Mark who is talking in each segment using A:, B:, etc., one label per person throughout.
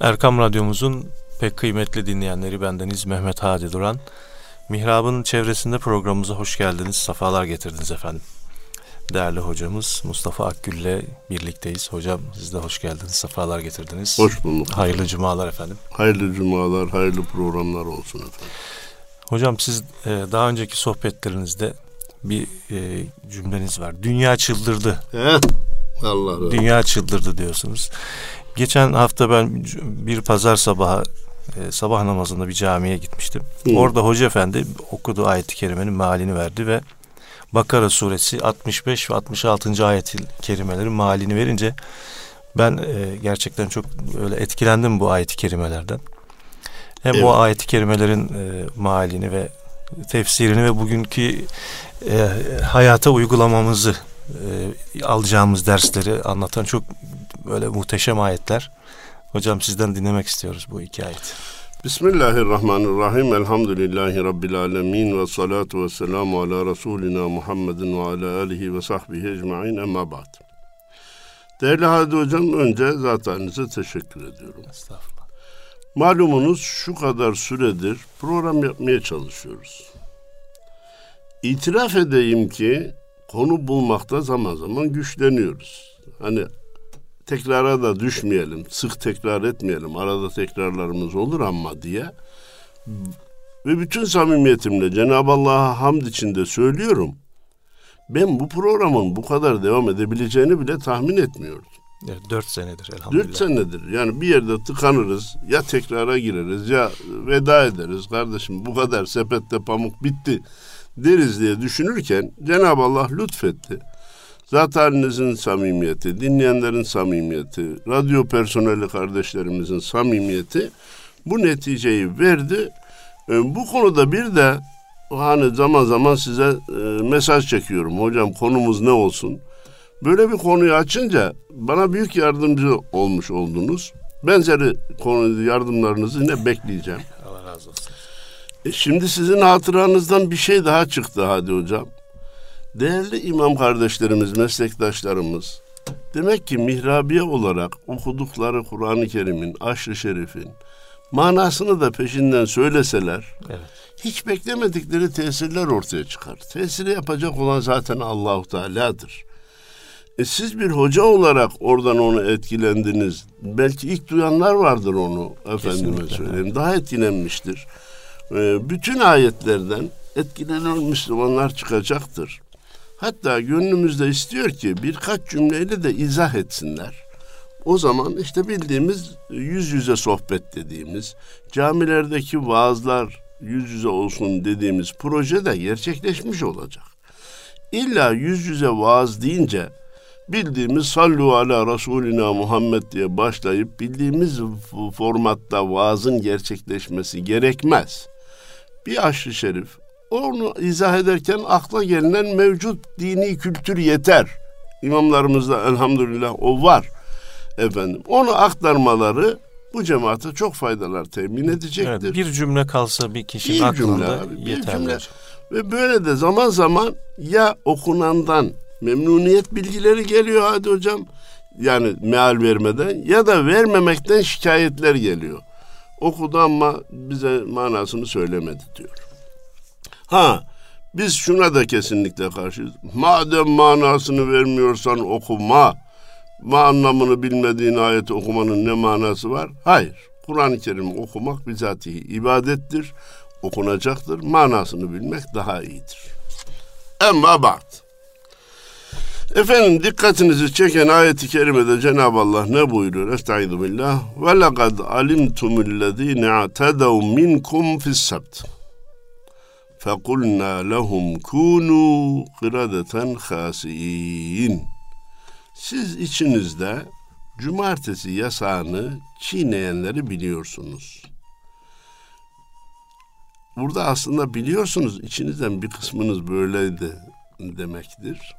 A: Erkam Radyomuzun pek kıymetli dinleyenleri bendeniz Mehmet Hadi Duran. Mihrab'ın çevresinde programımıza hoş geldiniz, safalar getirdiniz efendim. Değerli hocamız Mustafa Akgül ile birlikteyiz. Hocam siz de hoş geldiniz, safalar getirdiniz.
B: Hoş bulduk.
A: Hayırlı cumalar efendim.
B: Hayırlı cumalar, hayırlı programlar olsun efendim.
A: Hocam siz e, daha önceki sohbetlerinizde bir e, cümleniz var. Dünya çıldırdı.
B: He? Allah razı
A: Dünya çıldırdı diyorsunuz. Geçen hafta ben bir pazar sabahı e, sabah namazında bir camiye gitmiştim.
B: Hı.
A: Orada hoca efendi okuduğu ayet-i kerimenin mealini verdi ve Bakara suresi 65 ve 66. ayet-i kerimelerin mealini verince ben e, gerçekten çok öyle etkilendim bu ayet-i kerimelerden. Hem
B: Evet.
A: bu ayet-i kerimelerin e, mealini ve tefsirini ve bugünkü e, hayata uygulamamızı e, alacağımız dersleri anlatan çok böyle muhteşem ayetler. Hocam sizden dinlemek istiyoruz bu iki ayet.
B: Bismillahirrahmanirrahim. Elhamdülillahi Rabbil alemin. Ve salatu ve selamu ala Resulina Muhammedin ve ala alihi ve sahbihi ecma'in emma ba'd. Değerli Hadi Hocam önce zatenize teşekkür ediyorum.
A: Estağfurullah.
B: Malumunuz şu kadar süredir program yapmaya çalışıyoruz. İtiraf edeyim ki konu bulmakta zaman zaman güçleniyoruz. Hani tekrara da düşmeyelim, sık tekrar etmeyelim, arada tekrarlarımız olur ama diye. Ve bütün samimiyetimle Cenab-ı Allah'a hamd içinde söylüyorum. Ben bu programın bu kadar devam edebileceğini bile tahmin etmiyordum.
A: Evet, dört senedir elhamdülillah.
B: Dört senedir. Yani bir yerde tıkanırız. Ya tekrara gireriz ya veda ederiz. Kardeşim bu kadar sepette pamuk bitti deriz diye düşünürken Cenab-ı Allah lütfetti. Zat halinizin samimiyeti, dinleyenlerin samimiyeti, radyo personeli kardeşlerimizin samimiyeti bu neticeyi verdi. E, bu konuda bir de hani zaman zaman size e, mesaj çekiyorum. Hocam konumuz ne olsun? Böyle bir konuyu açınca bana büyük yardımcı olmuş oldunuz. Benzeri konu yardımlarınızı yine bekleyeceğim.
A: Allah razı olsun.
B: E şimdi sizin hatıranızdan bir şey daha çıktı hadi hocam. Değerli imam kardeşlerimiz, meslektaşlarımız demek ki mihrabiye olarak okudukları Kur'an-ı Kerim'in, aşr-ı şerifin manasını da peşinden söyleseler
A: Evet.
B: hiç beklemedikleri tesirler ortaya çıkar. Tesiri yapacak olan zaten Allahu Teala'dır. E siz bir hoca olarak oradan onu etkilendiniz. Belki ilk duyanlar vardır onu efendime
A: Kesinlikle,
B: söyleyeyim. Daha etkilenmiştir. E, bütün ayetlerden etkilenen Müslümanlar çıkacaktır. Hatta gönlümüzde istiyor ki birkaç cümleyle de izah etsinler. O zaman işte bildiğimiz yüz yüze sohbet dediğimiz, camilerdeki vaazlar yüz yüze olsun dediğimiz proje de gerçekleşmiş olacak. İlla yüz yüze vaaz deyince bildiğimiz sallu ala Resulina Muhammed diye başlayıp bildiğimiz formatta vaazın gerçekleşmesi gerekmez. Bir aşrı şerif onu izah ederken akla gelinen mevcut dini kültür yeter. İmamlarımızda elhamdülillah o var. Efendim onu aktarmaları bu cemaate çok faydalar temin edecektir.
A: Evet, bir cümle kalsa bir kişinin
B: Bir
A: aklında
B: cümle abi, bir cümle.
A: hocam.
B: Ve böyle de zaman zaman ya okunandan memnuniyet bilgileri geliyor hadi hocam. Yani meal vermeden ya da vermemekten şikayetler geliyor. Okudu ama bize manasını söylemedi diyor. Ha biz şuna da kesinlikle karşıyız. Madem manasını vermiyorsan okuma. Ma anlamını bilmediğin ayeti okumanın ne manası var? Hayır. Kur'an-ı Kerim okumak bizatihi ibadettir. Okunacaktır. Manasını bilmek daha iyidir. Ama bak. Efendim dikkatinizi çeken ayeti kerimede Cenab-ı Allah ne buyuruyor? Estaizu billah. Ve lekad alimtumullezine atedav minkum fissabt. فَقُلْنَا لَهُمْ كُونُوا قِرَدَةً خَاسِئِينَ Siz içinizde cumartesi yasağını çiğneyenleri biliyorsunuz. Burada aslında biliyorsunuz içinizden bir kısmınız böyleydi demektir.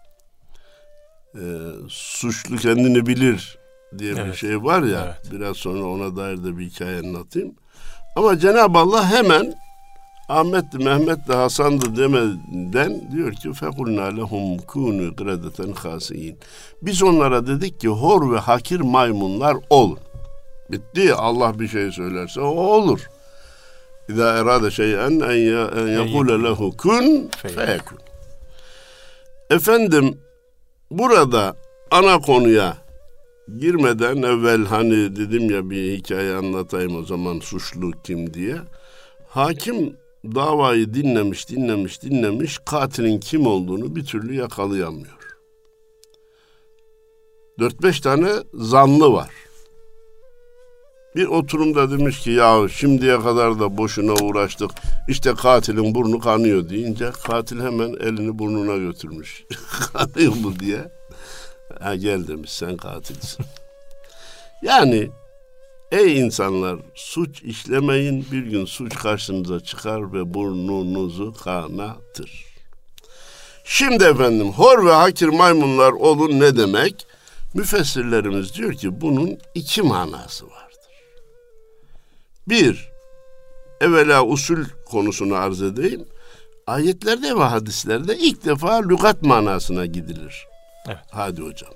B: Ee, suçlu kendini bilir diye bir
A: Evet.
B: şey var ya.
A: Evet.
B: Biraz sonra ona dair de bir hikaye anlatayım. Ama Cenab-ı Allah hemen Ahmet'ti, Mehmet'ti, Hasan'dı demeden diyor ki fekulna lehum kunu gredeten hasiyin. Biz onlara dedik ki hor ve hakir maymunlar olun. Bitti. Allah bir şey söylerse o olur. İza erade şey'en en yekule lehu kun feyekun. Efendim burada ana konuya girmeden evvel hani dedim ya bir hikaye anlatayım o zaman suçlu kim diye. Hakim davayı dinlemiş, dinlemiş, dinlemiş. Katilin kim olduğunu bir türlü yakalayamıyor. Dört beş tane zanlı var. Bir oturumda demiş ki ya şimdiye kadar da boşuna uğraştık. İşte katilin burnu kanıyor deyince katil hemen elini burnuna götürmüş. kanıyor mu diye. Ha gel demiş sen katilsin. yani ey insanlar suç işlemeyin bir gün suç karşınıza çıkar ve burnunuzu kanatır. Şimdi efendim hor ve hakir maymunlar olun ne demek? Müfessirlerimiz diyor ki bunun iki manası vardır. Bir, evvela usul konusunu arz edeyim. Ayetlerde ve hadislerde ilk defa lügat manasına gidilir. Evet. Hadi hocam.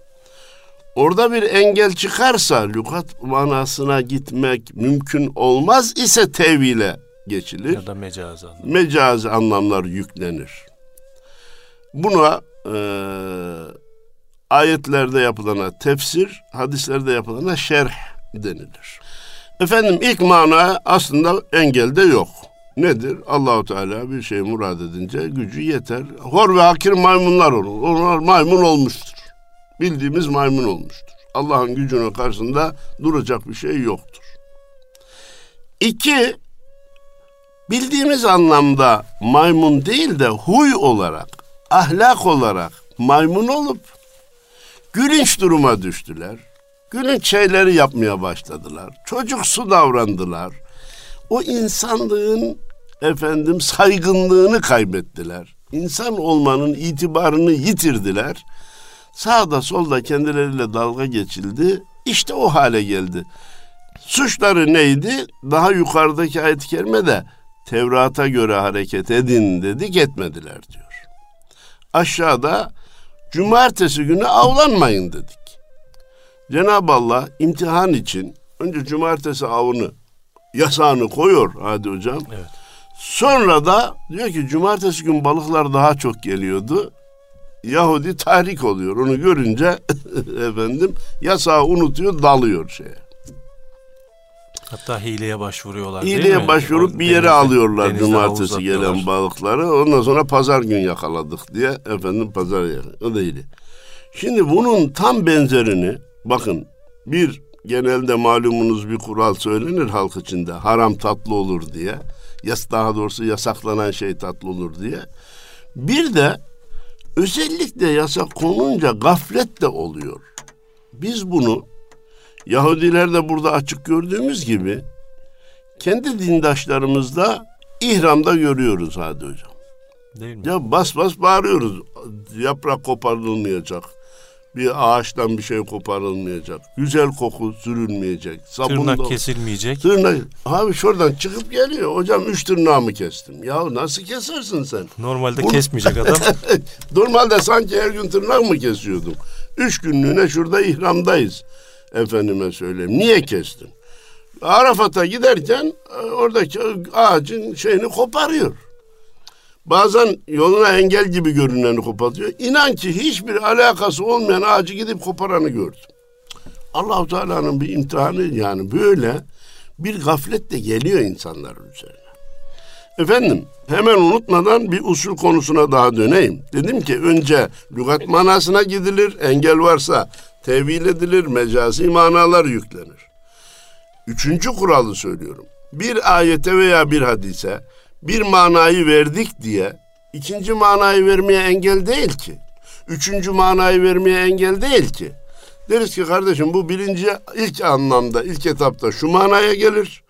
B: Orada bir engel çıkarsa lügat manasına gitmek mümkün olmaz ise tevhile geçilir.
A: Ya da mecaz
B: anlamlar. Mecaz anlamlar yüklenir. Buna e, ayetlerde yapılana tefsir, hadislerde yapılana şerh denilir. Efendim ilk mana aslında engelde yok. Nedir? Allahu Teala bir şey murad edince gücü yeter. Hor ve hakir maymunlar olur. Onlar maymun olmuştur. Bildiğimiz maymun olmuştur. Allah'ın gücünün karşısında duracak bir şey yoktur. İki, bildiğimiz anlamda maymun değil de huy olarak, ahlak olarak maymun olup gülünç duruma düştüler. Gülünç şeyleri yapmaya başladılar. Çocuksu davrandılar. O insanlığın efendim saygınlığını kaybettiler. İnsan olmanın itibarını yitirdiler. Sağda solda kendileriyle dalga geçildi. İşte o hale geldi. Suçları neydi? Daha yukarıdaki ayet-i kerimede Tevrat'a göre hareket edin dedik etmediler diyor. Aşağıda cumartesi günü avlanmayın dedik. Cenab-ı Allah imtihan için önce cumartesi avını yasağını koyuyor hadi hocam. Evet. Sonra da diyor ki cumartesi gün balıklar daha çok geliyordu. Yahudi tahrik oluyor. Onu görünce efendim yasağı unutuyor, dalıyor şeye.
A: Hatta hileye başvuruyorlar
B: hileye değil mi? başvurup bir yere denizde, alıyorlar denizde cumartesi gelen balıkları. Ondan sonra pazar gün yakaladık diye efendim pazar yakaladık. O da hile. Şimdi bunun tam benzerini bakın bir genelde malumunuz bir kural söylenir halk içinde. Haram tatlı olur diye. Yas daha doğrusu yasaklanan şey tatlı olur diye. Bir de özellikle yasak konunca gaflet de oluyor. Biz bunu Yahudiler de burada açık gördüğümüz gibi kendi dindaşlarımızda ihramda görüyoruz hadi hocam. Değil mi? Ya bas bas bağırıyoruz. Yaprak koparılmayacak bir ağaçtan bir şey koparılmayacak. Güzel koku sürülmeyecek.
A: Sabun Tırnak da, kesilmeyecek.
B: Tırnak. Abi şuradan çıkıp geliyor. Hocam üç tırnağımı kestim. Ya nasıl kesersin sen?
A: Normalde Bunu... kesmeyecek adam.
B: Normalde sanki her gün tırnak mı kesiyordum? Üç günlüğüne şurada ihramdayız. Efendime söyleyeyim. Niye kestin? Arafat'a giderken e, oradaki ağacın şeyini koparıyor. Bazen yoluna engel gibi görüneni kopartıyor. İnan ki hiçbir alakası olmayan ağacı gidip koparanı gördüm. Allahu Teala'nın bir imtihanı yani böyle bir gaflet de geliyor insanların üzerine. Efendim hemen unutmadan bir usul konusuna daha döneyim. Dedim ki önce lügat manasına gidilir, engel varsa tevil edilir, mecazi manalar yüklenir. Üçüncü kuralı söylüyorum. Bir ayete veya bir hadise bir manayı verdik diye ikinci manayı vermeye engel değil ki. Üçüncü manayı vermeye engel değil ki. Deriz ki kardeşim bu birinci ilk anlamda ilk etapta şu manaya gelir.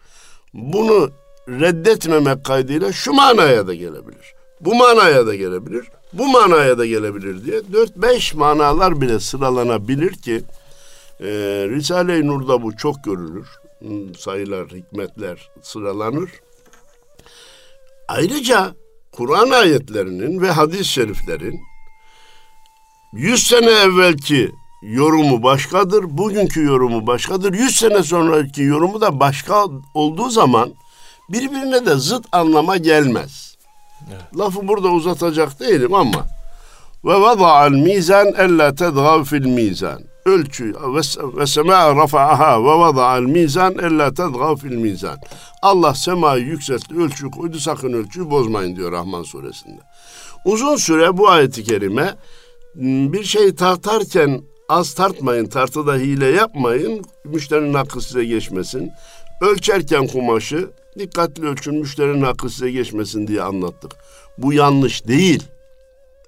B: Bunu reddetmemek kaydıyla şu manaya da gelebilir. Bu manaya da gelebilir. Bu manaya da gelebilir diye dört beş manalar bile sıralanabilir ki e, Risale-i Nur'da bu çok görülür. Sayılar, hikmetler sıralanır. Ayrıca Kur'an ayetlerinin ve hadis-i şeriflerin 100 sene evvelki yorumu başkadır, bugünkü yorumu başkadır. Yüz sene sonraki yorumu da başka olduğu zaman birbirine de zıt anlama gelmez. Evet. Lafı burada uzatacak değilim ama ve vada'al mizan ella tedgav fil mizan. Ölçü ve sema rafa'aha ve vada'al mizan ella tedgav fil mizan. Allah semayı yükseltti, ölçü koydu sakın ölçüyü bozmayın diyor Rahman suresinde. Uzun süre bu ayeti kerime bir şey tartarken az tartmayın, tartıda hile yapmayın, müşterinin hakkı size geçmesin. Ölçerken kumaşı dikkatli ölçün, müşterinin hakkı size geçmesin diye anlattık. Bu yanlış değil.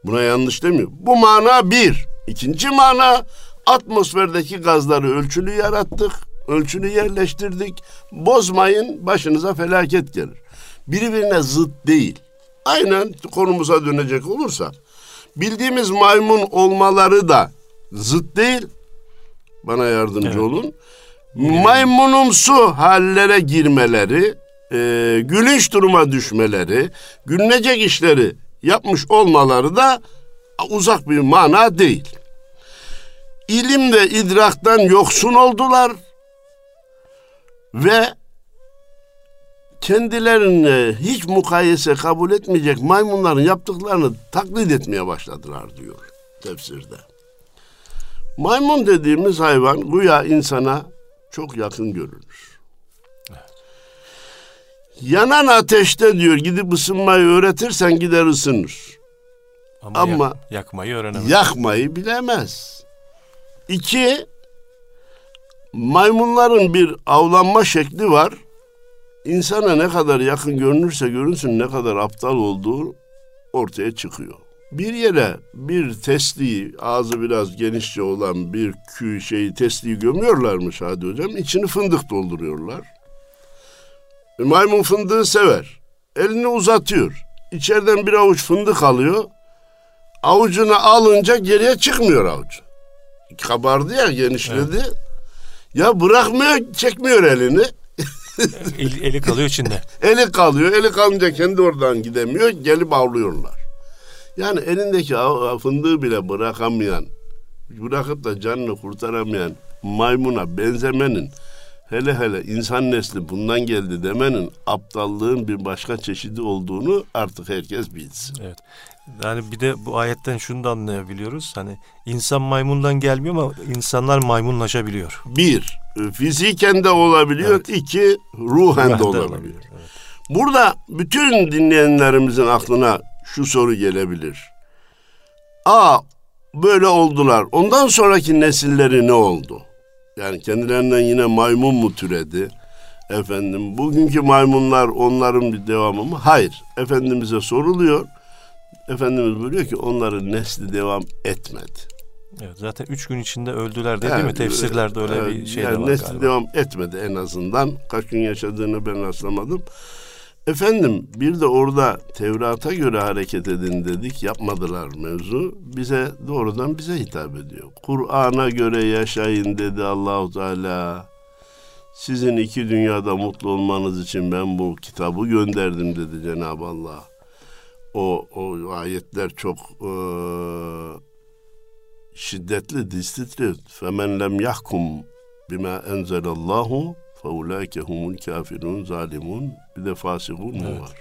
B: Buna yanlış demiyor. Bu mana bir. İkinci mana atmosferdeki gazları ölçülü yarattık. Ölçülü yerleştirdik. Bozmayın başınıza felaket gelir. Birbirine zıt değil. Aynen konumuza dönecek olursa bildiğimiz maymun olmaları da zıt değil. Bana yardımcı evet. olun. Maymunumsu hallere girmeleri, e, gülünç duruma düşmeleri, gülünecek işleri yapmış olmaları da uzak bir mana değil. İlimde idraktan yoksun oldular ve kendilerine hiç mukayese kabul etmeyecek maymunların yaptıklarını taklit etmeye başladılar diyor tefsirde. Maymun dediğimiz hayvan güya insana çok yakın görünür. Yanan ateşte diyor gidip ısınmayı öğretirsen gider ısınır.
A: Ama, Ama yak, yakmayı öğrenemez.
B: Yakmayı bilemez. İki, maymunların bir avlanma şekli var. İnsana ne kadar yakın görünürse görünsün ne kadar aptal olduğu ortaya çıkıyor. Bir yere bir tesliği, ağzı biraz genişçe olan bir kü şeyi tesliği gömüyorlarmış Hadi Hocam. İçini fındık dolduruyorlar. Maymun fındığı sever. Elini uzatıyor. İçeriden bir avuç fındık alıyor. Avucunu alınca geriye çıkmıyor avuç. Kabardı ya genişledi. Evet. Ya bırakmıyor çekmiyor elini.
A: eli, eli kalıyor içinde.
B: eli kalıyor. Eli kalınca kendi oradan gidemiyor. Gelip avlıyorlar. Yani elindeki fındığı bile bırakamayan, bırakıp da canını kurtaramayan maymuna benzemenin hele hele insan nesli bundan geldi demenin aptallığın bir başka çeşidi olduğunu artık herkes bilsin.
A: Evet. Yani bir de bu ayetten şunu da anlayabiliyoruz. Hani insan maymundan gelmiyor ama insanlar maymunlaşabiliyor.
B: Bir, fiziken de olabiliyor. Evet. İki, ruhen, ruhen de olabiliyor. olabiliyor. Evet. Burada bütün dinleyenlerimizin aklına şu soru gelebilir. A, böyle oldular. Ondan sonraki nesilleri ne oldu? Yani kendilerinden yine maymun mu türedi? Efendim bugünkü maymunlar onların bir devamı mı? Hayır. Efendimiz'e soruluyor. Efendimiz buyuruyor ki onların nesli devam etmedi.
A: Evet, zaten üç gün içinde öldüler de, değil mi? Tefsirlerde öyle evet, bir şey yani de var
B: nesli galiba. devam etmedi en azından. Kaç gün yaşadığını ben rastlamadım. Efendim bir de orada Tevrat'a göre hareket edin dedik yapmadılar mevzu. Bize doğrudan bize hitap ediyor. Kur'an'a göre yaşayın dedi Allahu Teala. Sizin iki dünyada mutlu olmanız için ben bu kitabı gönderdim dedi Cenab-ı Allah. O, o ayetler çok e, şiddetli, distitriyor. Femen lem yahkum bima enzelallahu فَاُولَٰئِكَ هُمُ الْكَافِرُونَ zalimun Bir de fasikun mu var?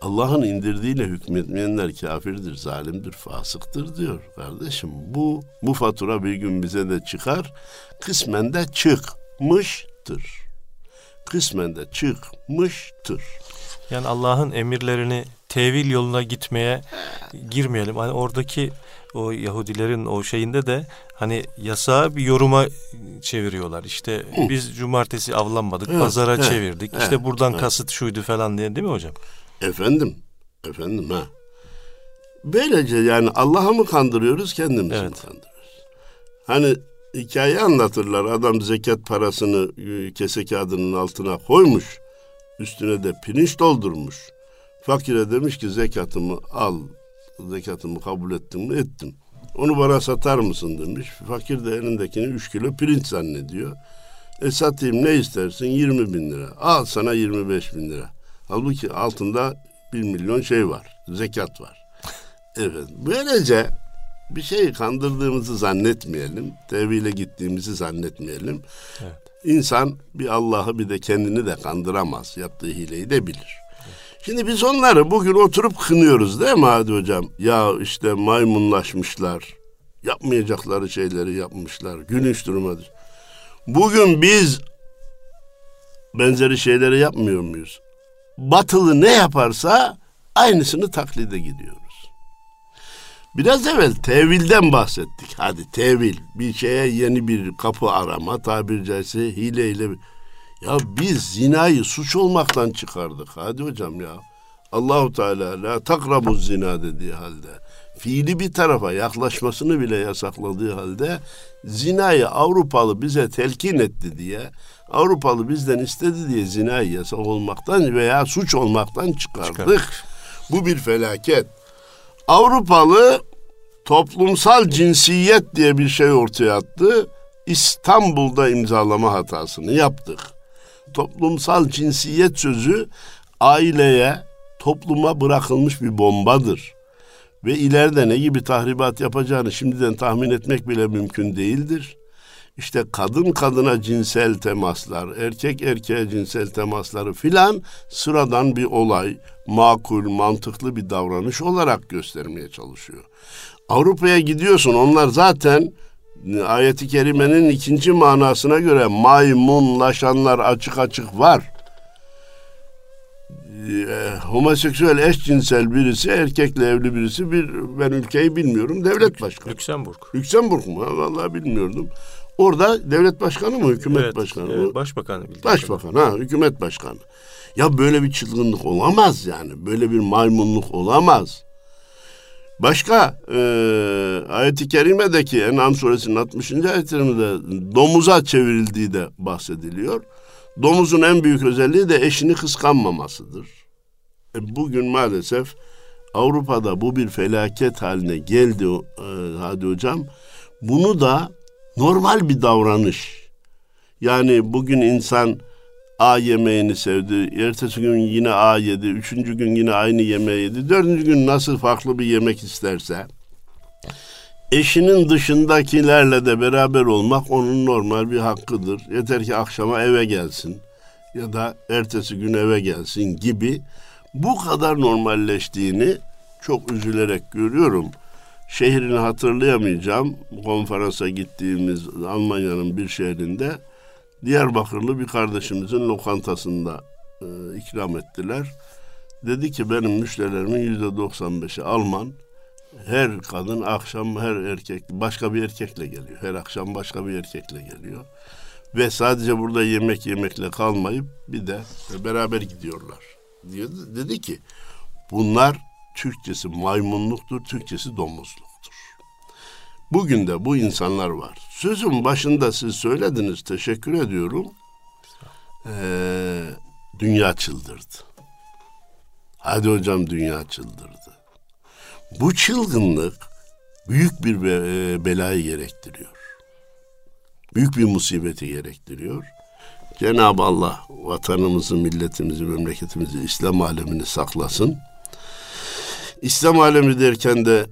B: Allah'ın indirdiğiyle hükmetmeyenler kafirdir, zalimdir, fasıktır diyor kardeşim. Bu bu fatura bir gün bize de çıkar. Kısmen de çıkmıştır. Kısmen de çıkmıştır.
A: Yani Allah'ın emirlerini tevil yoluna gitmeye girmeyelim. Hani oradaki o Yahudilerin o şeyinde de hani yasağı bir yoruma çeviriyorlar. İşte Hı. biz cumartesi avlanmadık, evet, pazara evet, çevirdik. Evet, işte buradan evet. kasıt şuydu falan diye değil mi hocam?
B: Efendim, efendim ha. Böylece yani Allah'ı mı kandırıyoruz, kendimizi evet. mi kandırıyoruz? Hani hikaye anlatırlar. Adam zekat parasını e, kese kağıdının altına koymuş. Üstüne de pirinç doldurmuş. Fakire demiş ki zekatımı al, zekatımı kabul ettim mi? Ettim. Onu bana satar mısın demiş. Fakir de elindekini üç kilo pirinç zannediyor. E satayım ne istersin? 20 bin lira. Al sana 25 bin lira. Halbuki altında bir milyon şey var. Zekat var. Evet. Böylece bir şeyi kandırdığımızı zannetmeyelim. Tevhile gittiğimizi zannetmeyelim. Evet. İnsan bir Allah'ı bir de kendini de kandıramaz. Yaptığı hileyi de bilir. Şimdi biz onları bugün oturup kınıyoruz değil mi Hadi Hocam? Ya işte maymunlaşmışlar. Yapmayacakları şeyleri yapmışlar. Gülünç durmadır. Bugün biz benzeri şeyleri yapmıyor muyuz? Batılı ne yaparsa aynısını taklide gidiyoruz. Biraz evvel tevilden bahsettik. Hadi tevil. Bir şeye yeni bir kapı arama tabiri caizse hileyle. Ya biz zinayı suç olmaktan çıkardık. Hadi hocam ya. Allahu Teala la takrabu zina dediği halde fiili bir tarafa yaklaşmasını bile yasakladığı halde zinayı Avrupalı bize telkin etti diye Avrupalı bizden istedi diye zinayı yasak olmaktan veya suç olmaktan çıkardık. Çıkar. Bu bir felaket. Avrupalı toplumsal cinsiyet diye bir şey ortaya attı. İstanbul'da imzalama hatasını yaptık. Toplumsal cinsiyet sözü aileye, topluma bırakılmış bir bombadır. Ve ileride ne gibi tahribat yapacağını şimdiden tahmin etmek bile mümkün değildir. İşte kadın kadına cinsel temaslar, erkek erkeğe cinsel temasları filan sıradan bir olay, makul, mantıklı bir davranış olarak göstermeye çalışıyor. Avrupa'ya gidiyorsun onlar zaten ayeti kerimenin ikinci manasına göre maymunlaşanlar açık açık var. Ee, homoseksüel eşcinsel birisi erkekle evli birisi bir ben ülkeyi bilmiyorum devlet başkanı.
A: Lüksemburg.
B: Lüksemburg mu? Vallahi bilmiyordum. Orada devlet başkanı mı hükümet
A: evet,
B: başkanı mı?
A: Başbakanı.
B: Başbakan ha hükümet başkanı. Ya böyle bir çılgınlık olamaz yani. Böyle bir maymunluk olamaz. Başka e, ayet-i kerimedeki En'am suresinin 60. ayetlerinde domuza çevrildiği de bahsediliyor. Domuzun en büyük özelliği de eşini kıskanmamasıdır. E, bugün maalesef Avrupa'da bu bir felaket haline geldi e, hadi hocam. Bunu da normal bir davranış. Yani bugün insan A yemeğini sevdi. Ertesi gün yine A yedi. Üçüncü gün yine aynı yemeği yedi. Dördüncü gün nasıl farklı bir yemek isterse eşinin dışındakilerle de beraber olmak onun normal bir hakkıdır. Yeter ki akşama eve gelsin ya da ertesi gün eve gelsin gibi bu kadar normalleştiğini çok üzülerek görüyorum. Şehrini hatırlayamayacağım. Konferansa gittiğimiz Almanya'nın bir şehrinde Diyarbakırlı bir kardeşimizin lokantasında e, ikram ettiler. Dedi ki benim müşterilerimin yüzde 95'i Alman. Her kadın akşam her erkek başka bir erkekle geliyor. Her akşam başka bir erkekle geliyor. Ve sadece burada yemek yemekle kalmayıp bir de beraber gidiyorlar. Diyor, dedi ki bunlar Türkçesi maymunluktur, Türkçesi domuzluktur. Bugün de bu insanlar var. Sözün başında siz söylediniz, teşekkür ediyorum. Ee, dünya çıldırdı. Hadi hocam dünya çıldırdı. Bu çılgınlık büyük bir be- belayı gerektiriyor. Büyük bir musibeti gerektiriyor. Cenab-ı Allah vatanımızı, milletimizi, memleketimizi, İslam alemini saklasın. İslam alemi derken de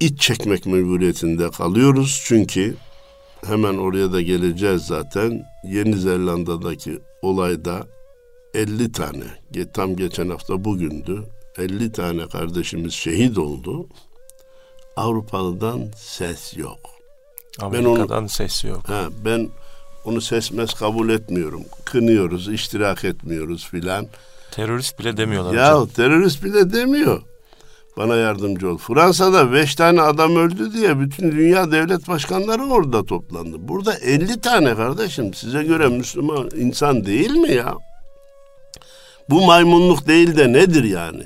B: iç çekmek mecburiyetinde kalıyoruz. Çünkü hemen oraya da geleceğiz zaten. Yeni Zelanda'daki olayda 50 tane, tam geçen hafta bugündü, 50 tane kardeşimiz şehit oldu. Avrupalı'dan ses yok.
A: Amerika'dan ben onu, ses yok.
B: He, ben onu sesmez kabul etmiyorum. Kınıyoruz, iştirak etmiyoruz filan.
A: Terörist bile demiyorlar.
B: Ya hocam. terörist bile demiyor. Bana yardımcı ol. Fransa'da beş tane adam öldü diye bütün dünya devlet başkanları orada toplandı. Burada elli tane kardeşim size göre Müslüman insan değil mi ya? Bu maymunluk değil de nedir yani?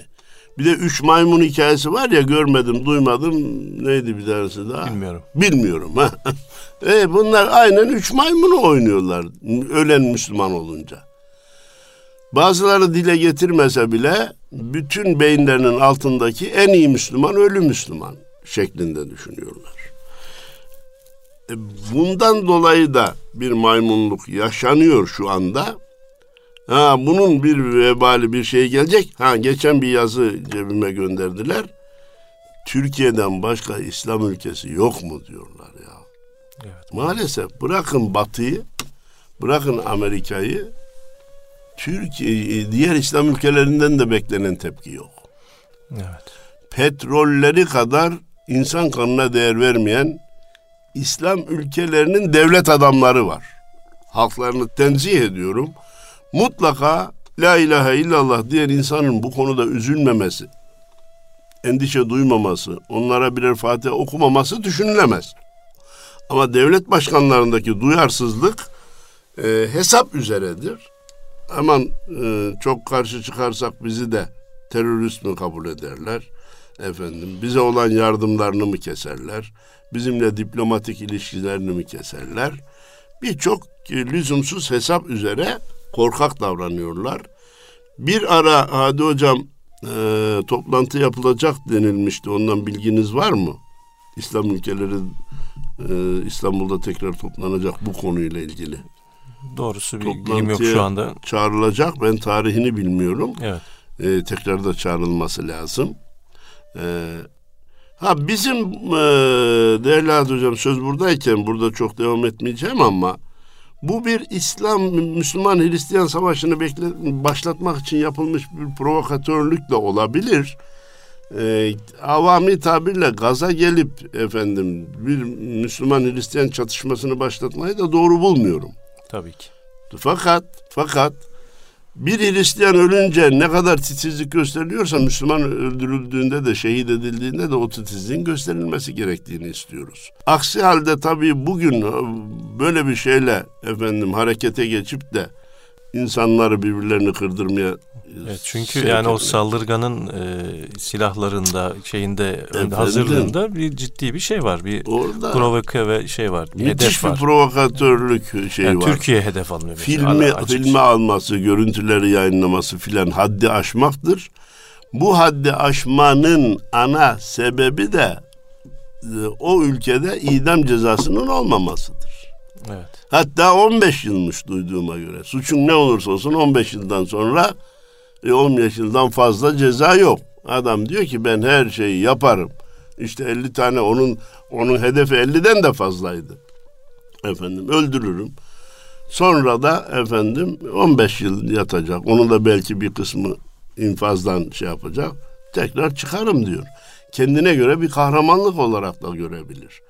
B: Bir de üç maymun hikayesi var ya görmedim, duymadım. Neydi bir tanesi daha?
A: Bilmiyorum.
B: Bilmiyorum. Ha. e, bunlar aynen üç maymunu oynuyorlar ölen Müslüman olunca. Bazıları dile getirmese bile bütün beyinlerinin altındaki en iyi Müslüman ölü Müslüman şeklinde düşünüyorlar. E, bundan dolayı da bir maymunluk yaşanıyor şu anda. Ha bunun bir vebali bir şey gelecek. Ha geçen bir yazı cebime gönderdiler. Türkiye'den başka İslam ülkesi yok mu diyorlar ya. Evet. Maalesef bırakın Batı'yı, bırakın Amerika'yı, Türkiye diğer İslam ülkelerinden de beklenen tepki yok. Evet. Petrolleri kadar insan kanına değer vermeyen İslam ülkelerinin devlet adamları var. Halklarını tenzih ediyorum. Mutlaka La ilahe illallah diyen insanın bu konuda üzülmemesi, endişe duymaması, onlara birer Fatiha okumaması düşünülemez. Ama devlet başkanlarındaki duyarsızlık e, hesap üzeredir. Aman e, çok karşı çıkarsak bizi de terörist mi kabul ederler? Efendim bize olan yardımlarını mı keserler? Bizimle diplomatik ilişkilerini mi keserler? Birçok e, lüzumsuz hesap üzere korkak davranıyorlar. Bir ara Hadi Hocam e, toplantı yapılacak denilmişti. Ondan bilginiz var mı? İslam ülkeleri e, İstanbul'da tekrar toplanacak bu konuyla ilgili.
A: Doğrusu bir bilgim yok şu anda.
B: Çağrılacak. Ben tarihini bilmiyorum. Evet. E, tekrar da çağrılması lazım. E, ha bizim e, değerli hocam söz buradayken burada çok devam etmeyeceğim ama bu bir İslam Müslüman Hristiyan savaşını bekle, başlatmak için yapılmış bir provokatörlük de olabilir. Ee, avami tabirle gaza gelip efendim bir Müslüman Hristiyan çatışmasını başlatmayı da doğru bulmuyorum.
A: Tabii ki.
B: Fakat fakat bir Hristiyan ölünce ne kadar titizlik gösteriliyorsa Müslüman öldürüldüğünde de şehit edildiğinde de o titizliğin gösterilmesi gerektiğini istiyoruz. Aksi halde tabii bugün e, böyle bir şeyle efendim harekete geçip de insanları birbirlerini kırdırmaya
A: Evet, çünkü yani o saldırganın e, silahlarında şeyinde Efendim, hazırlığında bir ciddi bir şey var. Bir Orada provoke ve şey var.
B: Müthiş bir var. provokatörlük şey yani
A: var. Türkiye hedef alınıyor.
B: Filmi, filmi alması, görüntüleri yayınlaması filan haddi aşmaktır. Bu haddi aşmanın ana sebebi de e, o ülkede idam cezasının olmamasıdır. Evet. Hatta 15 yılmış duyduğuma göre. Suçun ne olursa olsun 15 yıldan sonra e, 15 yıldan fazla ceza yok. Adam diyor ki ben her şeyi yaparım. İşte 50 tane onun onun hedefi 50'den de fazlaydı. Efendim öldürürüm. Sonra da efendim 15 yıl yatacak. Onun da belki bir kısmı infazdan şey yapacak. Tekrar çıkarım diyor. Kendine göre bir kahramanlık olarak da görebilir.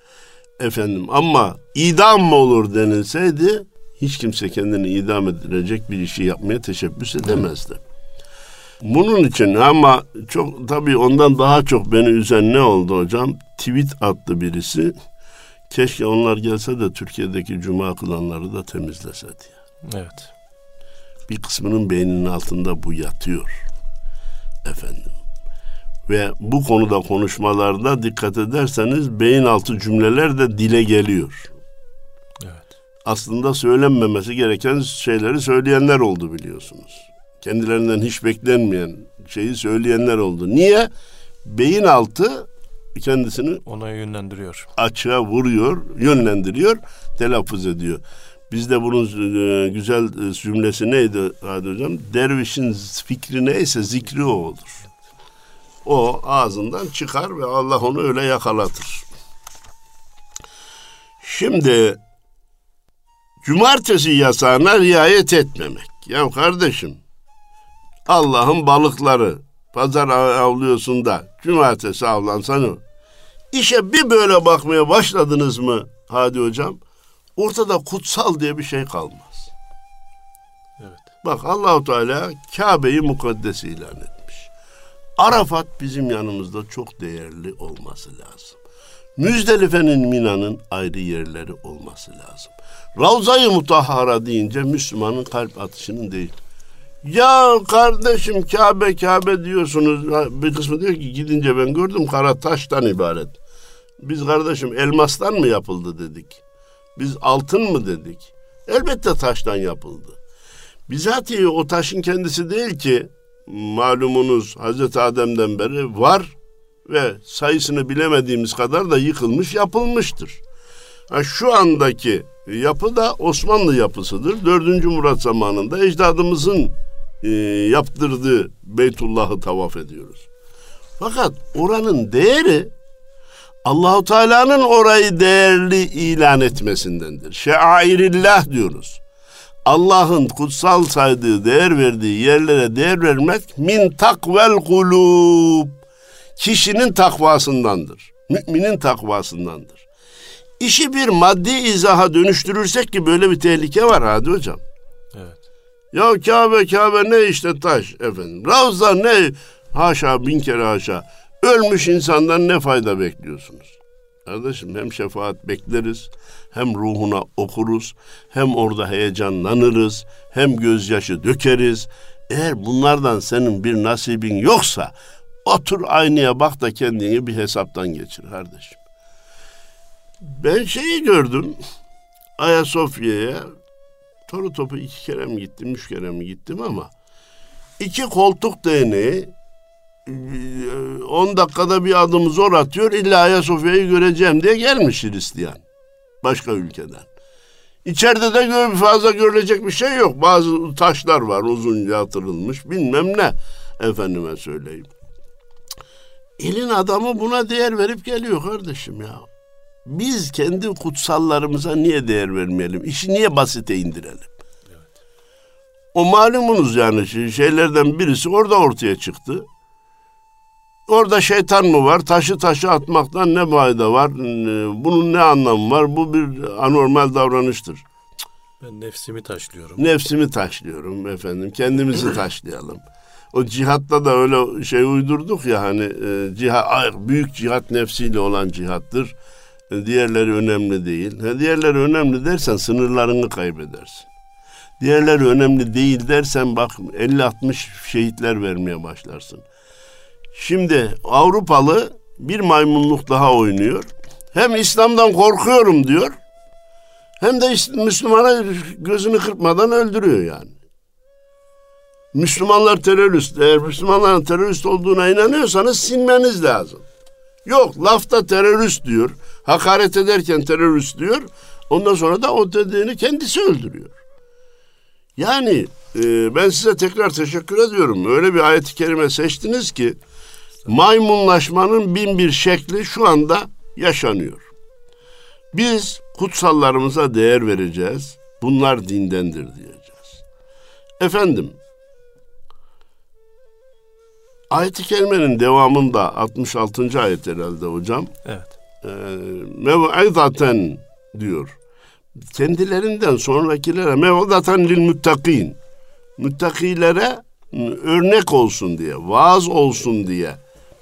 B: Efendim ama idam mı olur denilseydi hiç kimse kendini idam edilecek bir işi yapmaya teşebbüs edemezdi. Bunun için ama çok tabii ondan daha çok beni üzen ne oldu hocam? Tweet attı birisi. Keşke onlar gelse de Türkiye'deki cuma kılanları da temizlese diye.
A: Evet.
B: Bir kısmının beyninin altında bu yatıyor. Efendim. Ve bu konuda konuşmalarda dikkat ederseniz beyin altı cümleler de dile geliyor. Evet. Aslında söylenmemesi gereken şeyleri söyleyenler oldu biliyorsunuz kendilerinden hiç beklenmeyen şeyi söyleyenler oldu. Niye? Beyin altı kendisini
A: ona yönlendiriyor.
B: Açığa vuruyor, yönlendiriyor, telaffuz ediyor. Bizde bunun e, güzel e, cümlesi neydi Hadi Hocam? Dervişin fikri neyse zikri o olur. O ağzından çıkar ve Allah onu öyle yakalatır. Şimdi cumartesi yasağına riayet etmemek. Ya kardeşim Allah'ın balıkları. Pazar avlıyorsun da cumartesi avlansan İşe bir böyle bakmaya başladınız mı Hadi hocam? Ortada kutsal diye bir şey kalmaz. Evet. Bak Allahu Teala Kabe'yi mukaddes ilan etmiş. Arafat bizim yanımızda çok değerli olması lazım. Müzdelife'nin Mina'nın ayrı yerleri olması lazım. Ravza-i Mutahhara deyince Müslümanın kalp atışının değil. Ya kardeşim Kabe Kabe diyorsunuz. Bir kısmı diyor ki gidince ben gördüm kara taştan ibaret. Biz kardeşim elmastan mı yapıldı dedik. Biz altın mı dedik. Elbette taştan yapıldı. Bizatihi o taşın kendisi değil ki malumunuz Hazreti Adem'den beri var ve sayısını bilemediğimiz kadar da yıkılmış yapılmıştır. Şu andaki yapı da Osmanlı yapısıdır. Dördüncü Murat zamanında ecdadımızın e, yaptırdığı Beytullah'ı tavaf ediyoruz. Fakat oranın değeri Allahu Teala'nın orayı değerli ilan etmesindendir. Şairillah diyoruz. Allah'ın kutsal saydığı, değer verdiği yerlere değer vermek min takvel kulub. Kişinin takvasındandır. Müminin takvasındandır. İşi bir maddi izaha dönüştürürsek ki böyle bir tehlike var hadi hocam. Ya Kabe Kabe ne işte taş efendim. Ravza ne haşa bin kere haşa. Ölmüş insandan ne fayda bekliyorsunuz? Kardeşim hem şefaat bekleriz, hem ruhuna okuruz, hem orada heyecanlanırız, hem gözyaşı dökeriz. Eğer bunlardan senin bir nasibin yoksa otur aynaya bak da kendini bir hesaptan geçir kardeşim. Ben şeyi gördüm. Ayasofya'ya toru topu iki kere mi gittim, üç kere mi gittim ama iki koltuk değneği 10 dakikada bir adım zor atıyor. İlla Ayasofya'yı göreceğim diye gelmiş Hristiyan. Başka ülkeden. İçeride de fazla görülecek bir şey yok. Bazı taşlar var uzunca atılmış bilmem ne. Efendime söyleyeyim. Elin adamı buna değer verip geliyor kardeşim ya. Biz kendi kutsallarımıza niye değer vermeyelim? İşi niye basite indirelim? O malumunuz yani şeylerden birisi orada ortaya çıktı. Orada şeytan mı var? Taşı taşı atmaktan ne fayda var? Bunun ne anlamı var? Bu bir anormal davranıştır.
A: Ben nefsimi taşlıyorum.
B: Nefsimi taşlıyorum efendim. Kendimizi taşlayalım. O cihatta da öyle şey uydurduk ya hani e, cihat, büyük cihat nefsiyle olan cihattır. E, diğerleri önemli değil. Ha, diğerleri önemli dersen sınırlarını kaybedersin. Diğerleri önemli değil dersen bak 50-60 şehitler vermeye başlarsın. Şimdi Avrupalı bir maymunluk daha oynuyor. Hem İslam'dan korkuyorum diyor. Hem de Müslümana gözünü kırpmadan öldürüyor yani. Müslümanlar terörist. Eğer Müslümanların terörist olduğuna inanıyorsanız sinmeniz lazım. Yok lafta terörist diyor. Hakaret ederken terörist diyor. Ondan sonra da o dediğini kendisi öldürüyor. Yani e, ben size tekrar teşekkür ediyorum. Öyle bir ayet-i kerime seçtiniz ki maymunlaşmanın bin bir şekli şu anda yaşanıyor. Biz kutsallarımıza değer vereceğiz. Bunlar dindendir diyeceğiz. Efendim, ayet-i kerimenin devamında 66. ayet herhalde hocam.
A: Evet.
B: E, Mev'izaten diyor. Kendilerinden sonrakilere mev'izaten lil muttakin. Müttakilere örnek olsun diye, vaaz olsun diye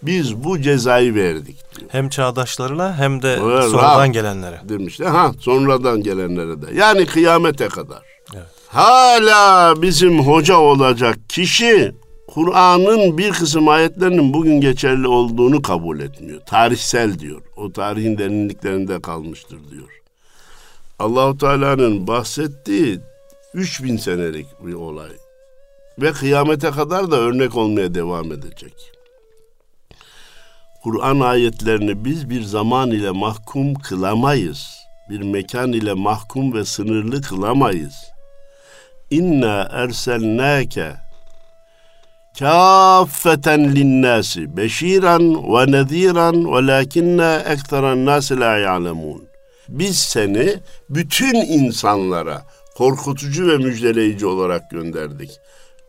B: biz bu cezayı verdik diyor.
A: Hem çağdaşlarına hem de
B: Evet,
A: sonradan
B: rahat.
A: gelenlere.
B: Demişler. Ha sonradan gelenlere de. Yani kıyamete kadar.
A: Evet.
B: Hala bizim hoca olacak kişi Kur'an'ın bir kısım ayetlerinin bugün geçerli olduğunu kabul etmiyor. Tarihsel diyor. O tarihin derinliklerinde kalmıştır diyor. Allahu Teala'nın bahsettiği 3000 senelik bir olay ve kıyamete kadar da örnek olmaya devam edecek. Kur'an ayetlerini biz bir zaman ile mahkum kılamayız. Bir mekan ile mahkum ve sınırlı kılamayız. İnna erselnâke kâffeten linnâsi beşiran ve nezîran velâkinnâ ekteran nâsi lâ ya'lemûn. Biz seni bütün insanlara korkutucu ve müjdeleyici olarak gönderdik.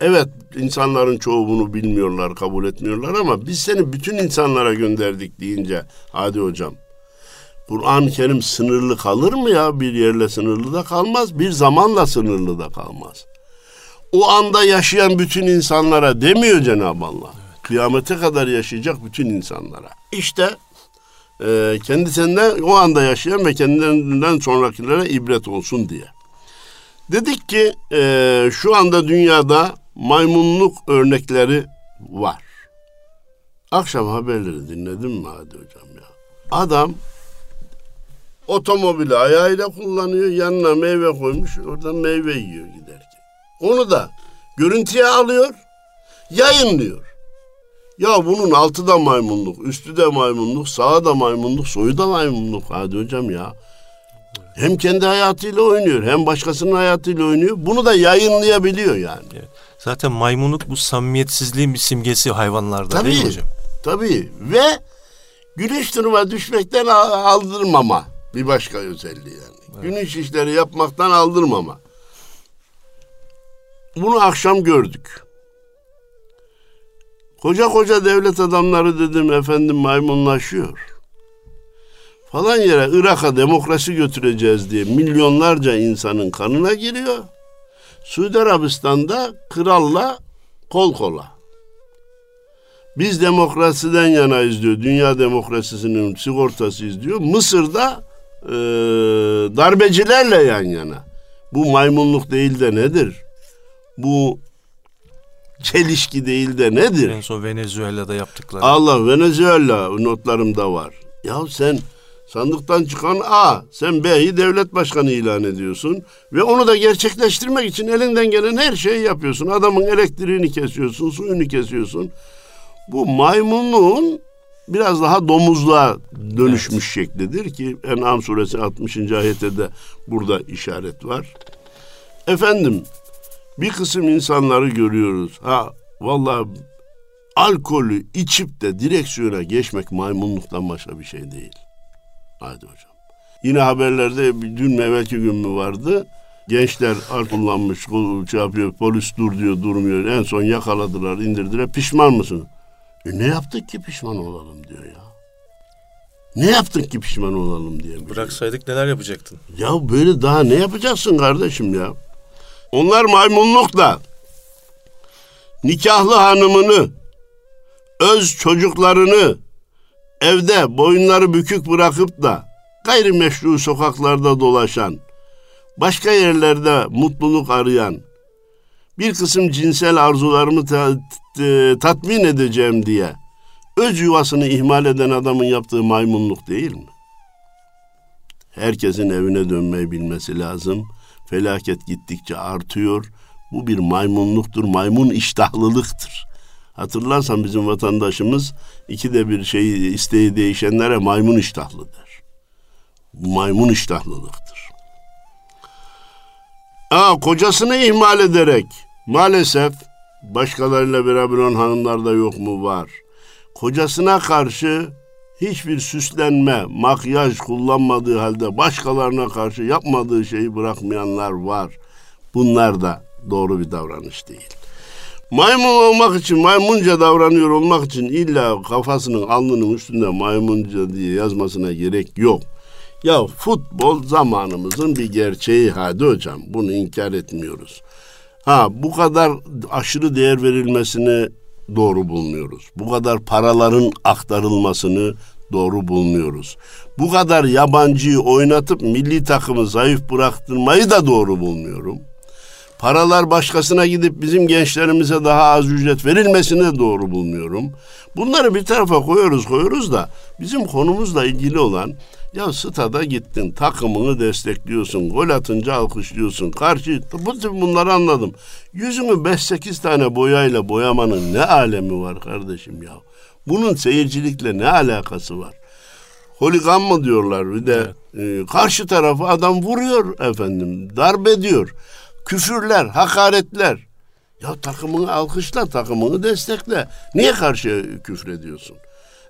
B: Evet insanların çoğu bunu bilmiyorlar, kabul etmiyorlar ama biz seni bütün insanlara gönderdik deyince hadi hocam. Kur'an-ı Kerim sınırlı kalır mı ya? Bir yerle sınırlı da kalmaz, bir zamanla sınırlı da kalmaz. O anda yaşayan bütün insanlara demiyor Cenab-ı Allah. Kıyamete kadar yaşayacak bütün insanlara. İşte e, kendisinden o anda yaşayan ve kendilerinden sonrakilere ibret olsun diye. Dedik ki e, şu anda dünyada maymunluk örnekleri var. Akşam haberleri dinledin mi hadi hocam ya? Adam otomobili ayağıyla kullanıyor, yanına meyve koymuş, oradan meyve yiyor giderken. Onu da görüntüye alıyor, yayınlıyor. Ya bunun altı da maymunluk, üstü de maymunluk, sağı da maymunluk, soyu da maymunluk. Hadi hocam ya. Hem kendi hayatıyla oynuyor, hem başkasının hayatıyla oynuyor. Bunu da yayınlayabiliyor yani.
A: Evet. Zaten maymunluk bu samimiyetsizliğin bir simgesi hayvanlarda
B: Tabii.
A: değil mi hocam?
B: Tabii ve güneş duruma düşmekten aldırmama bir başka özelliği yani. Evet. Güneş işleri yapmaktan aldırmama. Bunu akşam gördük. Koca koca devlet adamları dedim efendim maymunlaşıyor. Falan yere Irak'a demokrasi götüreceğiz diye milyonlarca insanın kanına giriyor. Suudi Arabistan'da kralla kol kola. Biz demokrasiden yanayız diyor. Dünya demokrasisinin sigortasıyız diyor. Mısır'da e, darbecilerle yan yana. Bu maymunluk değil de nedir? Bu çelişki değil de nedir?
A: En son Venezuela'da yaptıkları.
B: Allah Venezuela notlarımda var. Ya sen sandıktan çıkan A, sen B'yi devlet başkanı ilan ediyorsun ve onu da gerçekleştirmek için elinden gelen her şeyi yapıyorsun. Adamın elektriğini kesiyorsun, suyunu kesiyorsun. Bu maymunluğun biraz daha domuzluğa dönüşmüş evet. şeklidir ki En'am suresi 60. ayette de burada işaret var. Efendim bir kısım insanları görüyoruz. Ha vallahi alkolü içip de direksiyona geçmek maymunluktan başka bir şey değil. Hadi hocam. Yine haberlerde dün evvelki gün mü vardı? Gençler al kullanmış, şey yapıyor, polis dur diyor, durmuyor. En son yakaladılar, indirdiler. Pişman mısın? E ne yaptık ki pişman olalım diyor ya. Ne yaptık ki pişman olalım diye.
A: Bıraksaydık neler yapacaktın?
B: Ya böyle daha ne yapacaksın kardeşim ya? Onlar maymunlukla nikahlı hanımını, öz çocuklarını evde boyunları bükük bırakıp da gayrimeşru sokaklarda dolaşan, başka yerlerde mutluluk arayan, bir kısım cinsel arzularımı ta, ta, tatmin edeceğim diye öz yuvasını ihmal eden adamın yaptığı maymunluk değil mi? Herkesin evine dönmeyi bilmesi lazım. Felaket gittikçe artıyor. Bu bir maymunluktur, maymun iştahlılıktır. Hatırlarsan bizim vatandaşımız ikide bir şeyi isteği değişenlere maymun iştahlı der. Bu maymun iştahlılıktır. Aa, kocasını ihmal ederek maalesef başkalarıyla beraber olan hanımlar da yok mu var. Kocasına karşı hiçbir süslenme, makyaj kullanmadığı halde başkalarına karşı yapmadığı şeyi bırakmayanlar var. Bunlar da doğru bir davranış değil. Maymun olmak için, maymunca davranıyor olmak için illa kafasının alnının üstünde maymunca diye yazmasına gerek yok. Ya futbol zamanımızın bir gerçeği hadi hocam. Bunu inkar etmiyoruz. Ha bu kadar aşırı değer verilmesini doğru bulmuyoruz. Bu kadar paraların aktarılmasını doğru bulmuyoruz. Bu kadar yabancıyı oynatıp milli takımı zayıf bıraktırmayı da doğru bulmuyorum. Paralar başkasına gidip bizim gençlerimize daha az ücret verilmesini de doğru bulmuyorum. Bunları bir tarafa koyuyoruz koyuyoruz da bizim konumuzla ilgili olan ya stada gittin takımını destekliyorsun gol atınca alkışlıyorsun karşı bu bunları anladım. Yüzünü 5-8 tane boyayla boyamanın ne alemi var kardeşim ya. Bunun seyircilikle ne alakası var? Holigan mı diyorlar bir de evet. e, karşı tarafı adam vuruyor efendim darp ediyor. Küfürler, hakaretler. Ya takımını alkışla, takımını destekle. Niye karşı küfür ediyorsun?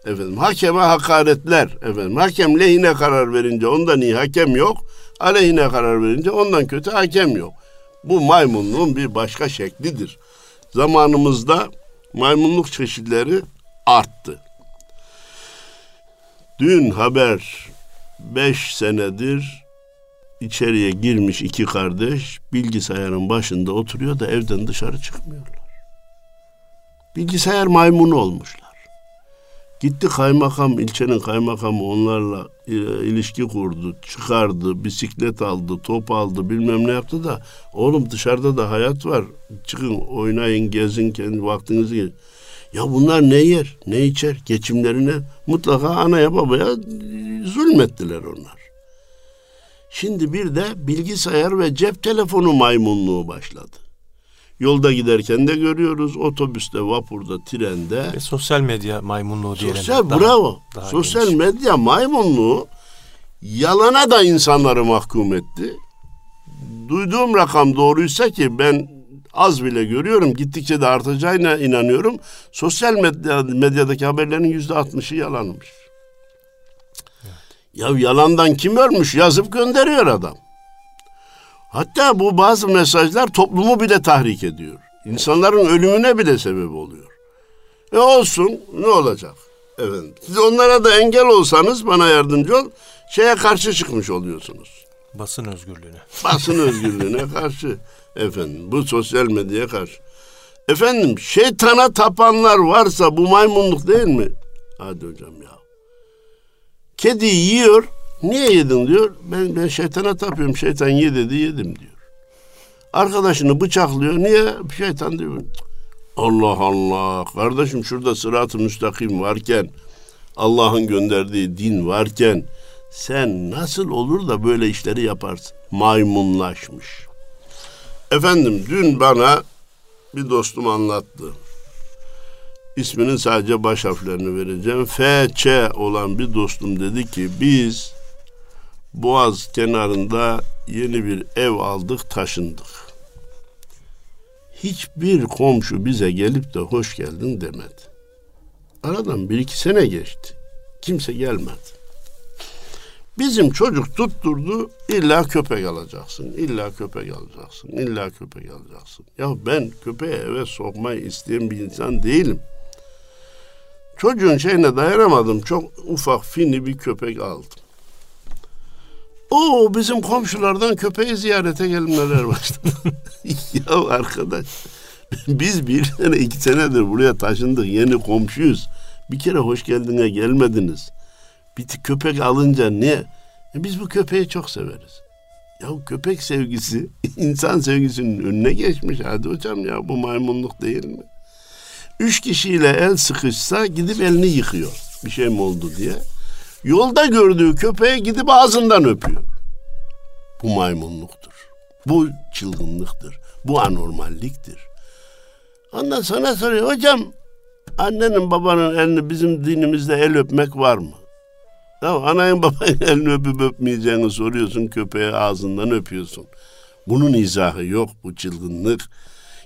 B: Efendim hakeme hakaretler. Efendim hakem lehine karar verince ondan iyi hakem yok. Aleyhine karar verince ondan kötü hakem yok. Bu maymunluğun bir başka şeklidir. Zamanımızda maymunluk çeşitleri arttı. Dün haber beş senedir içeriye girmiş iki kardeş bilgisayarın başında oturuyor da evden dışarı çıkmıyorlar. Bilgisayar maymunu olmuşlar. Gitti kaymakam, ilçenin kaymakamı onlarla e, ilişki kurdu, çıkardı, bisiklet aldı, top aldı, bilmem ne yaptı da oğlum dışarıda da hayat var. Çıkın, oynayın, gezin, kendi vaktinizi ya bunlar ne yer, ne içer, geçimlerine mutlaka anaya babaya zulmettiler onlar. Şimdi bir de bilgisayar ve cep telefonu maymunluğu başladı. Yolda giderken de görüyoruz. Otobüste, vapurda, trende.
A: Ve sosyal medya maymunluğu diyelim.
B: Sosyal, daha, bravo. Daha sosyal geniş. medya maymunluğu yalana da insanları mahkum etti. Duyduğum rakam doğruysa ki ben az bile görüyorum. Gittikçe de artacağına inanıyorum. Sosyal medya, medyadaki haberlerin yüzde altmışı yalanmış. Ya yalandan kim ölmüş yazıp gönderiyor adam. Hatta bu bazı mesajlar toplumu bile tahrik ediyor. İnsanların ölümüne bile sebep oluyor. E olsun ne olacak? Efendim, siz onlara da engel olsanız bana yardımcı ol. Şeye karşı çıkmış oluyorsunuz.
A: Basın özgürlüğüne.
B: Basın özgürlüğüne karşı. Efendim bu sosyal medyaya karşı. Efendim şeytana tapanlar varsa bu maymunluk değil mi? Hadi hocam ya. Kedi yiyor. Niye yedin diyor. Ben, ben şeytana tapıyorum. Şeytan ye dedi yedim diyor. Arkadaşını bıçaklıyor. Niye? Şeytan diyor. Allah Allah. Kardeşim şurada sırat-ı müstakim varken Allah'ın gönderdiği din varken sen nasıl olur da böyle işleri yaparsın? Maymunlaşmış. Efendim dün bana bir dostum anlattı. İsminin sadece baş harflerini vereceğim. FC olan bir dostum dedi ki biz Boğaz kenarında yeni bir ev aldık, taşındık. Hiçbir komşu bize gelip de hoş geldin demedi. Aradan bir iki sene geçti. Kimse gelmedi. Bizim çocuk tutturdu illa köpek alacaksın, illa köpek alacaksın, illa köpek alacaksın. Ya ben köpeği eve sokmayı isteyen bir insan değilim. Çocuğun şeyine dayanamadım. Çok ufak fini bir köpek aldım. O bizim komşulardan köpeği ziyarete gelmeler başladı. ya arkadaş biz bir sene iki senedir buraya taşındık yeni komşuyuz. Bir kere hoş geldine gelmediniz. Bir köpek alınca niye? E biz bu köpeği çok severiz. Ya köpek sevgisi insan sevgisinin önüne geçmiş. Hadi hocam ya bu maymunluk değil mi? Üç kişiyle el sıkışsa gidip elini yıkıyor. Bir şey mi oldu diye. Yolda gördüğü köpeğe gidip ağzından öpüyor. Bu maymunluktur. Bu çılgınlıktır. Bu anormalliktir. Ondan sonra soruyor hocam annenin babanın elini bizim dinimizde el öpmek var mı? Ya anayın babanın elini öpüp öpmeyeceğini soruyorsun köpeğe ağzından öpüyorsun. Bunun izahı yok bu çılgınlık.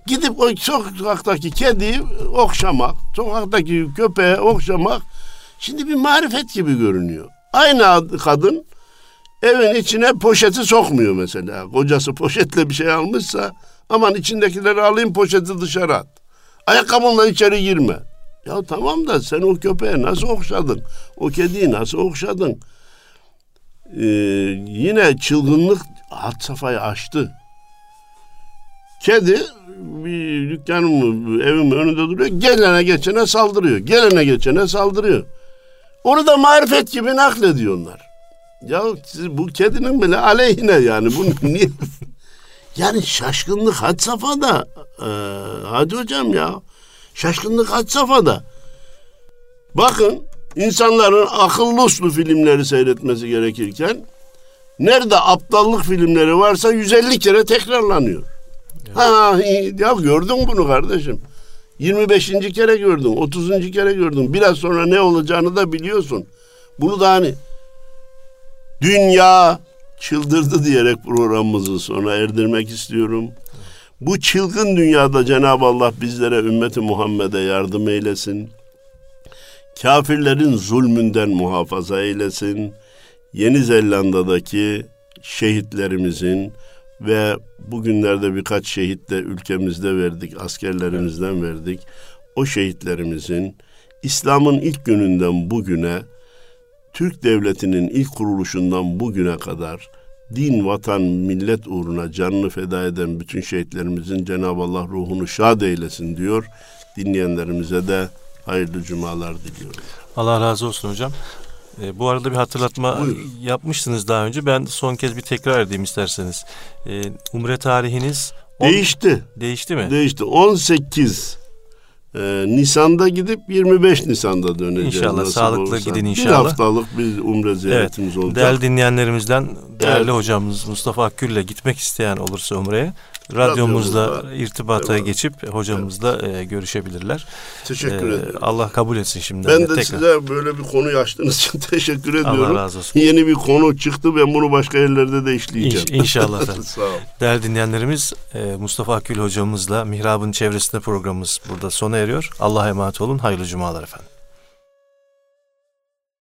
B: Gidip o sokaktaki kediyi okşamak, sokaktaki köpeğe okşamak şimdi bir marifet gibi görünüyor. Aynı kadın evin içine poşeti sokmuyor mesela. Kocası poşetle bir şey almışsa aman içindekileri alayım poşeti dışarı at. Ayakkabınla içeri girme. Ya tamam da sen o köpeğe nasıl okşadın? O kediyi nasıl okşadın? Ee, yine çılgınlık hat safhayı aştı. Kedi bir dükkanım evim önünde duruyor. Gelene geçene saldırıyor. Gelene geçene saldırıyor. Onu da marifet gibi naklediyorlar. Ya siz bu kedinin bile aleyhine yani. Bunu niye? yani şaşkınlık had safhada. Ee, hadi hocam ya. Şaşkınlık had safhada. Bakın insanların akıllı uslu filmleri seyretmesi gerekirken nerede aptallık filmleri varsa 150 kere tekrarlanıyor. Evet. Ha, ya gördün bunu kardeşim. 25. kere gördün, 30. kere gördün. Biraz sonra ne olacağını da biliyorsun. Bunu da hani dünya çıldırdı diyerek programımızı sona erdirmek istiyorum. Bu çılgın dünyada Cenab-ı Allah bizlere ümmeti Muhammed'e yardım eylesin. Kafirlerin zulmünden muhafaza eylesin. Yeni Zelanda'daki şehitlerimizin ve bugünlerde birkaç şehit de ülkemizde verdik, askerlerimizden verdik. O şehitlerimizin İslam'ın ilk gününden bugüne, Türk Devleti'nin ilk kuruluşundan bugüne kadar din, vatan, millet uğruna canını feda eden bütün şehitlerimizin Cenab-ı Allah ruhunu şad eylesin diyor. Dinleyenlerimize de hayırlı cumalar diliyorum.
A: Allah razı olsun hocam. E, bu arada bir hatırlatma Buyurun. yapmıştınız daha önce. Ben son kez bir tekrar edeyim isterseniz. E, umre tarihiniz
B: on... değişti.
A: Değişti mi?
B: Değişti. 18 e, Nisan'da gidip 25 Nisan'da döneceğiz.
A: İnşallah sağlıklı olursa. gidin inşallah.
B: Bir haftalık bir umre ziyaretimiz evet, olacak.
A: Değerli dinleyenlerimizden değerli evet. hocamız Mustafa Akgül'le gitmek isteyen olursa umreye Radyomuzda. irtibata
B: Evet.
A: geçip hocamızla e, görüşebilirler.
B: Teşekkür
A: E,
B: ederim.
A: Allah kabul etsin şimdi.
B: Ben de size böyle bir konu açtığınız için teşekkür ediyorum.
A: Allah razı olsun.
B: Yeni bir konu çıktı. Ben bunu başka yerlerde de işleyeceğim.
A: İnş- inşallah.
B: Sağ ol.
A: Değerli dinleyenlerimiz e, Mustafa Akgül hocamızla Mihrab'ın çevresinde programımız burada sona eriyor. Allah'a emanet olun. Hayırlı cumalar efendim.